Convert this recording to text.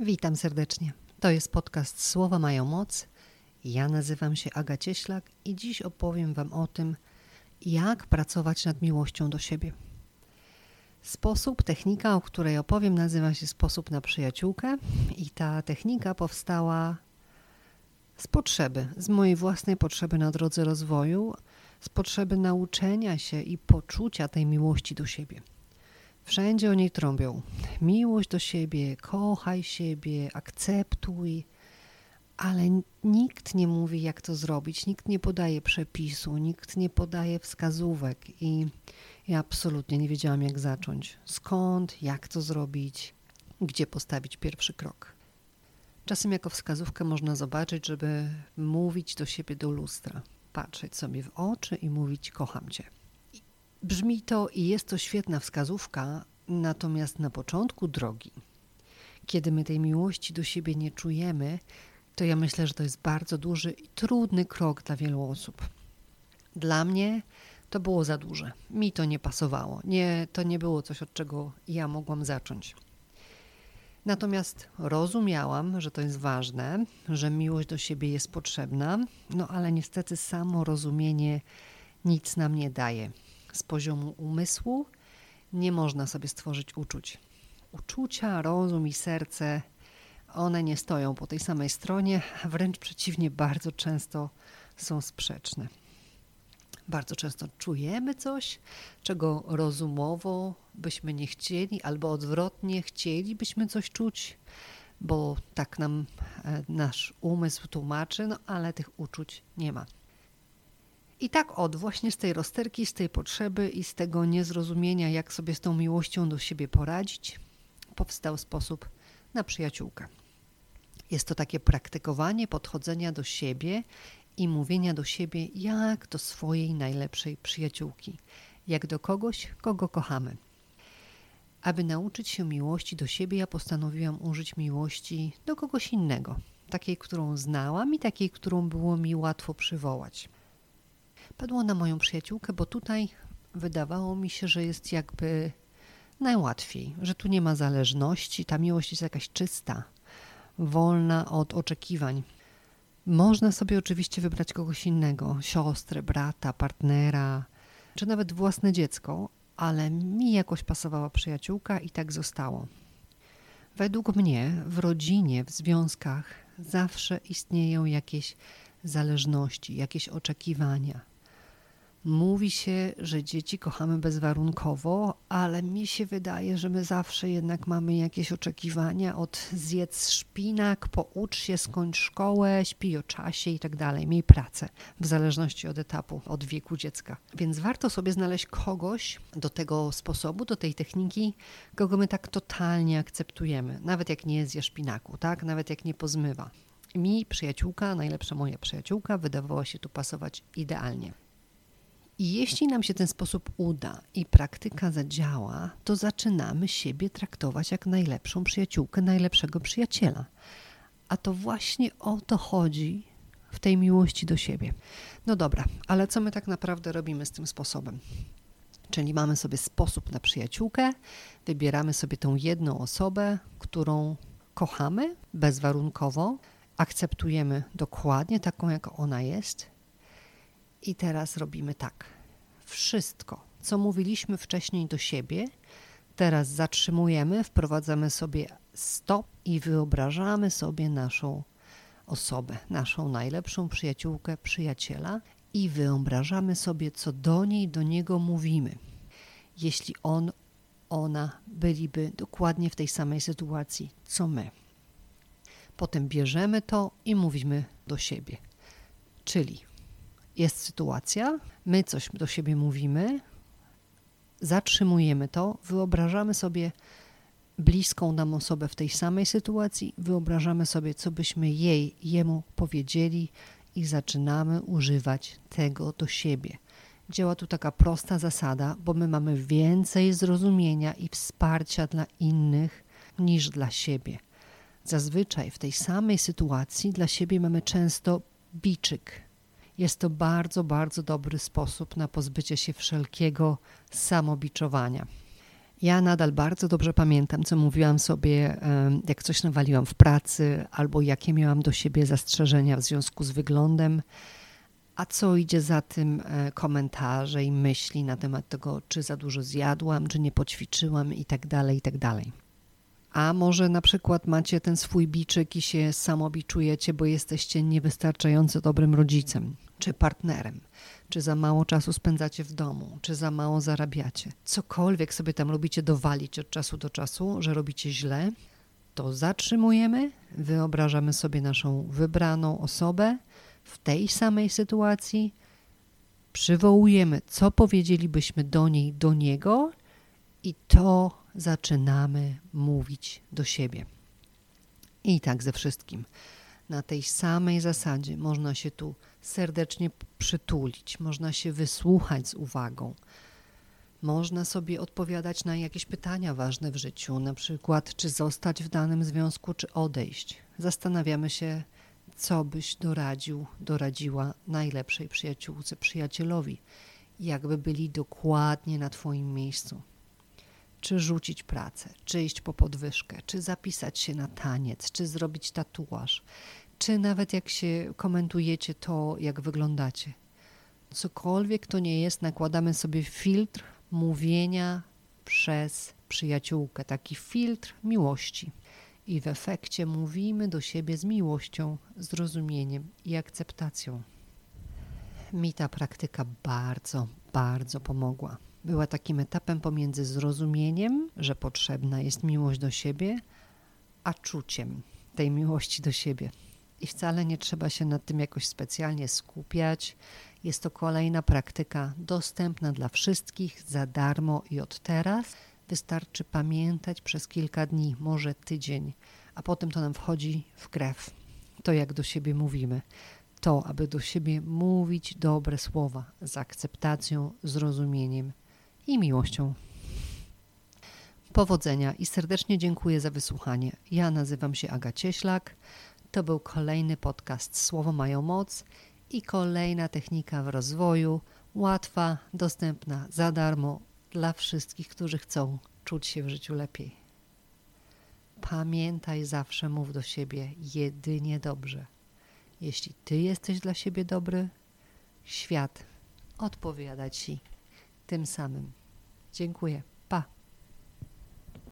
Witam serdecznie. To jest podcast Słowa mają moc. Ja nazywam się Aga Cieślak i dziś opowiem Wam o tym, jak pracować nad miłością do siebie. Sposób, technika, o której opowiem, nazywa się sposób na przyjaciółkę i ta technika powstała z potrzeby, z mojej własnej potrzeby na drodze rozwoju, z potrzeby nauczenia się i poczucia tej miłości do siebie. Wszędzie o niej trąbią. Miłość do siebie, kochaj siebie, akceptuj, ale nikt nie mówi, jak to zrobić, nikt nie podaje przepisu, nikt nie podaje wskazówek i ja absolutnie nie wiedziałam, jak zacząć. Skąd, jak to zrobić, gdzie postawić pierwszy krok. Czasem jako wskazówkę można zobaczyć, żeby mówić do siebie do lustra, patrzeć sobie w oczy i mówić: Kocham cię. Brzmi to i jest to świetna wskazówka, natomiast na początku drogi, kiedy my tej miłości do siebie nie czujemy, to ja myślę, że to jest bardzo duży i trudny krok dla wielu osób. Dla mnie to było za duże. Mi to nie pasowało. Nie, to nie było coś, od czego ja mogłam zacząć. Natomiast rozumiałam, że to jest ważne, że miłość do siebie jest potrzebna, no ale niestety samo rozumienie nic nam nie daje. Z poziomu umysłu nie można sobie stworzyć uczuć. Uczucia, rozum i serce, one nie stoją po tej samej stronie, wręcz przeciwnie, bardzo często są sprzeczne. Bardzo często czujemy coś, czego rozumowo byśmy nie chcieli, albo odwrotnie chcielibyśmy coś czuć, bo tak nam e, nasz umysł tłumaczy, no ale tych uczuć nie ma. I tak od właśnie z tej rozterki, z tej potrzeby i z tego niezrozumienia, jak sobie z tą miłością do siebie poradzić, powstał sposób na przyjaciółkę. Jest to takie praktykowanie podchodzenia do siebie i mówienia do siebie jak do swojej najlepszej przyjaciółki, jak do kogoś, kogo kochamy. Aby nauczyć się miłości do siebie, ja postanowiłam użyć miłości do kogoś innego, takiej, którą znałam i takiej, którą było mi łatwo przywołać. Padło na moją przyjaciółkę, bo tutaj wydawało mi się, że jest jakby najłatwiej, że tu nie ma zależności, ta miłość jest jakaś czysta, wolna od oczekiwań. Można sobie oczywiście wybrać kogoś innego, siostrę, brata, partnera, czy nawet własne dziecko, ale mi jakoś pasowała przyjaciółka i tak zostało. Według mnie w rodzinie, w związkach zawsze istnieją jakieś zależności, jakieś oczekiwania. Mówi się, że dzieci kochamy bezwarunkowo, ale mi się wydaje, że my zawsze jednak mamy jakieś oczekiwania od zjedz szpinak, poucz się, skończ szkołę, śpi o czasie i tak dalej, miej pracę, w zależności od etapu, od wieku dziecka. Więc warto sobie znaleźć kogoś do tego sposobu, do tej techniki, kogo my tak totalnie akceptujemy, nawet jak nie zje szpinaku, tak? nawet jak nie pozmywa. Mi przyjaciółka, najlepsza moja przyjaciółka, wydawała się tu pasować idealnie. I jeśli nam się ten sposób uda i praktyka zadziała, to zaczynamy siebie traktować jak najlepszą przyjaciółkę, najlepszego przyjaciela. A to właśnie o to chodzi w tej miłości do siebie. No dobra, ale co my tak naprawdę robimy z tym sposobem? Czyli mamy sobie sposób na przyjaciółkę, wybieramy sobie tą jedną osobę, którą kochamy bezwarunkowo, akceptujemy dokładnie taką, jak ona jest i teraz robimy tak. Wszystko, co mówiliśmy wcześniej do siebie, teraz zatrzymujemy, wprowadzamy sobie stop i wyobrażamy sobie naszą osobę, naszą najlepszą przyjaciółkę, przyjaciela i wyobrażamy sobie, co do niej, do niego mówimy. Jeśli on, ona byliby dokładnie w tej samej sytuacji, co my. Potem bierzemy to i mówimy do siebie. Czyli jest sytuacja, my coś do siebie mówimy, zatrzymujemy to, wyobrażamy sobie bliską nam osobę w tej samej sytuacji, wyobrażamy sobie, co byśmy jej, jemu powiedzieli i zaczynamy używać tego do siebie. Działa tu taka prosta zasada, bo my mamy więcej zrozumienia i wsparcia dla innych niż dla siebie. Zazwyczaj w tej samej sytuacji dla siebie mamy często biczyk, jest to bardzo, bardzo dobry sposób na pozbycie się wszelkiego samobiczowania. Ja nadal bardzo dobrze pamiętam, co mówiłam sobie, jak coś nawaliłam w pracy, albo jakie miałam do siebie zastrzeżenia w związku z wyglądem, a co idzie za tym e, komentarze i myśli na temat tego, czy za dużo zjadłam, czy nie poćwiczyłam i tak dalej, i tak dalej. A może na przykład macie ten swój biczyk i się samobiczujecie, bo jesteście niewystarczająco dobrym rodzicem czy partnerem, czy za mało czasu spędzacie w domu, czy za mało zarabiacie. Cokolwiek sobie tam lubicie dowalić od czasu do czasu, że robicie źle, to zatrzymujemy, wyobrażamy sobie naszą wybraną osobę w tej samej sytuacji, przywołujemy, co powiedzielibyśmy do niej, do niego i to zaczynamy mówić do siebie. I tak ze wszystkim. Na tej samej zasadzie można się tu serdecznie przytulić, można się wysłuchać z uwagą. Można sobie odpowiadać na jakieś pytania ważne w życiu, na przykład czy zostać w danym związku, czy odejść. Zastanawiamy się, co byś doradził, doradziła najlepszej przyjaciółce, przyjacielowi, jakby byli dokładnie na Twoim miejscu czy rzucić pracę, czy iść po podwyżkę, czy zapisać się na taniec, czy zrobić tatuaż, czy nawet jak się komentujecie to, jak wyglądacie. Cokolwiek to nie jest, nakładamy sobie filtr mówienia przez przyjaciółkę, taki filtr miłości. I w efekcie mówimy do siebie z miłością, zrozumieniem i akceptacją. Mi ta praktyka bardzo, bardzo pomogła była takim etapem pomiędzy zrozumieniem, że potrzebna jest miłość do siebie, a czuciem tej miłości do siebie. I wcale nie trzeba się nad tym jakoś specjalnie skupiać. Jest to kolejna praktyka dostępna dla wszystkich za darmo i od teraz. Wystarczy pamiętać przez kilka dni, może tydzień, a potem to nam wchodzi w krew. To, jak do siebie mówimy. To, aby do siebie mówić dobre słowa z akceptacją, zrozumieniem i miłością. Powodzenia i serdecznie dziękuję za wysłuchanie. Ja nazywam się Aga Cieślak. To był kolejny podcast Słowo mają moc i kolejna technika w rozwoju, łatwa, dostępna za darmo dla wszystkich, którzy chcą czuć się w życiu lepiej. Pamiętaj, zawsze mów do siebie jedynie dobrze. Jeśli ty jesteś dla siebie dobry, świat odpowiada ci tym samym. Dziękuję.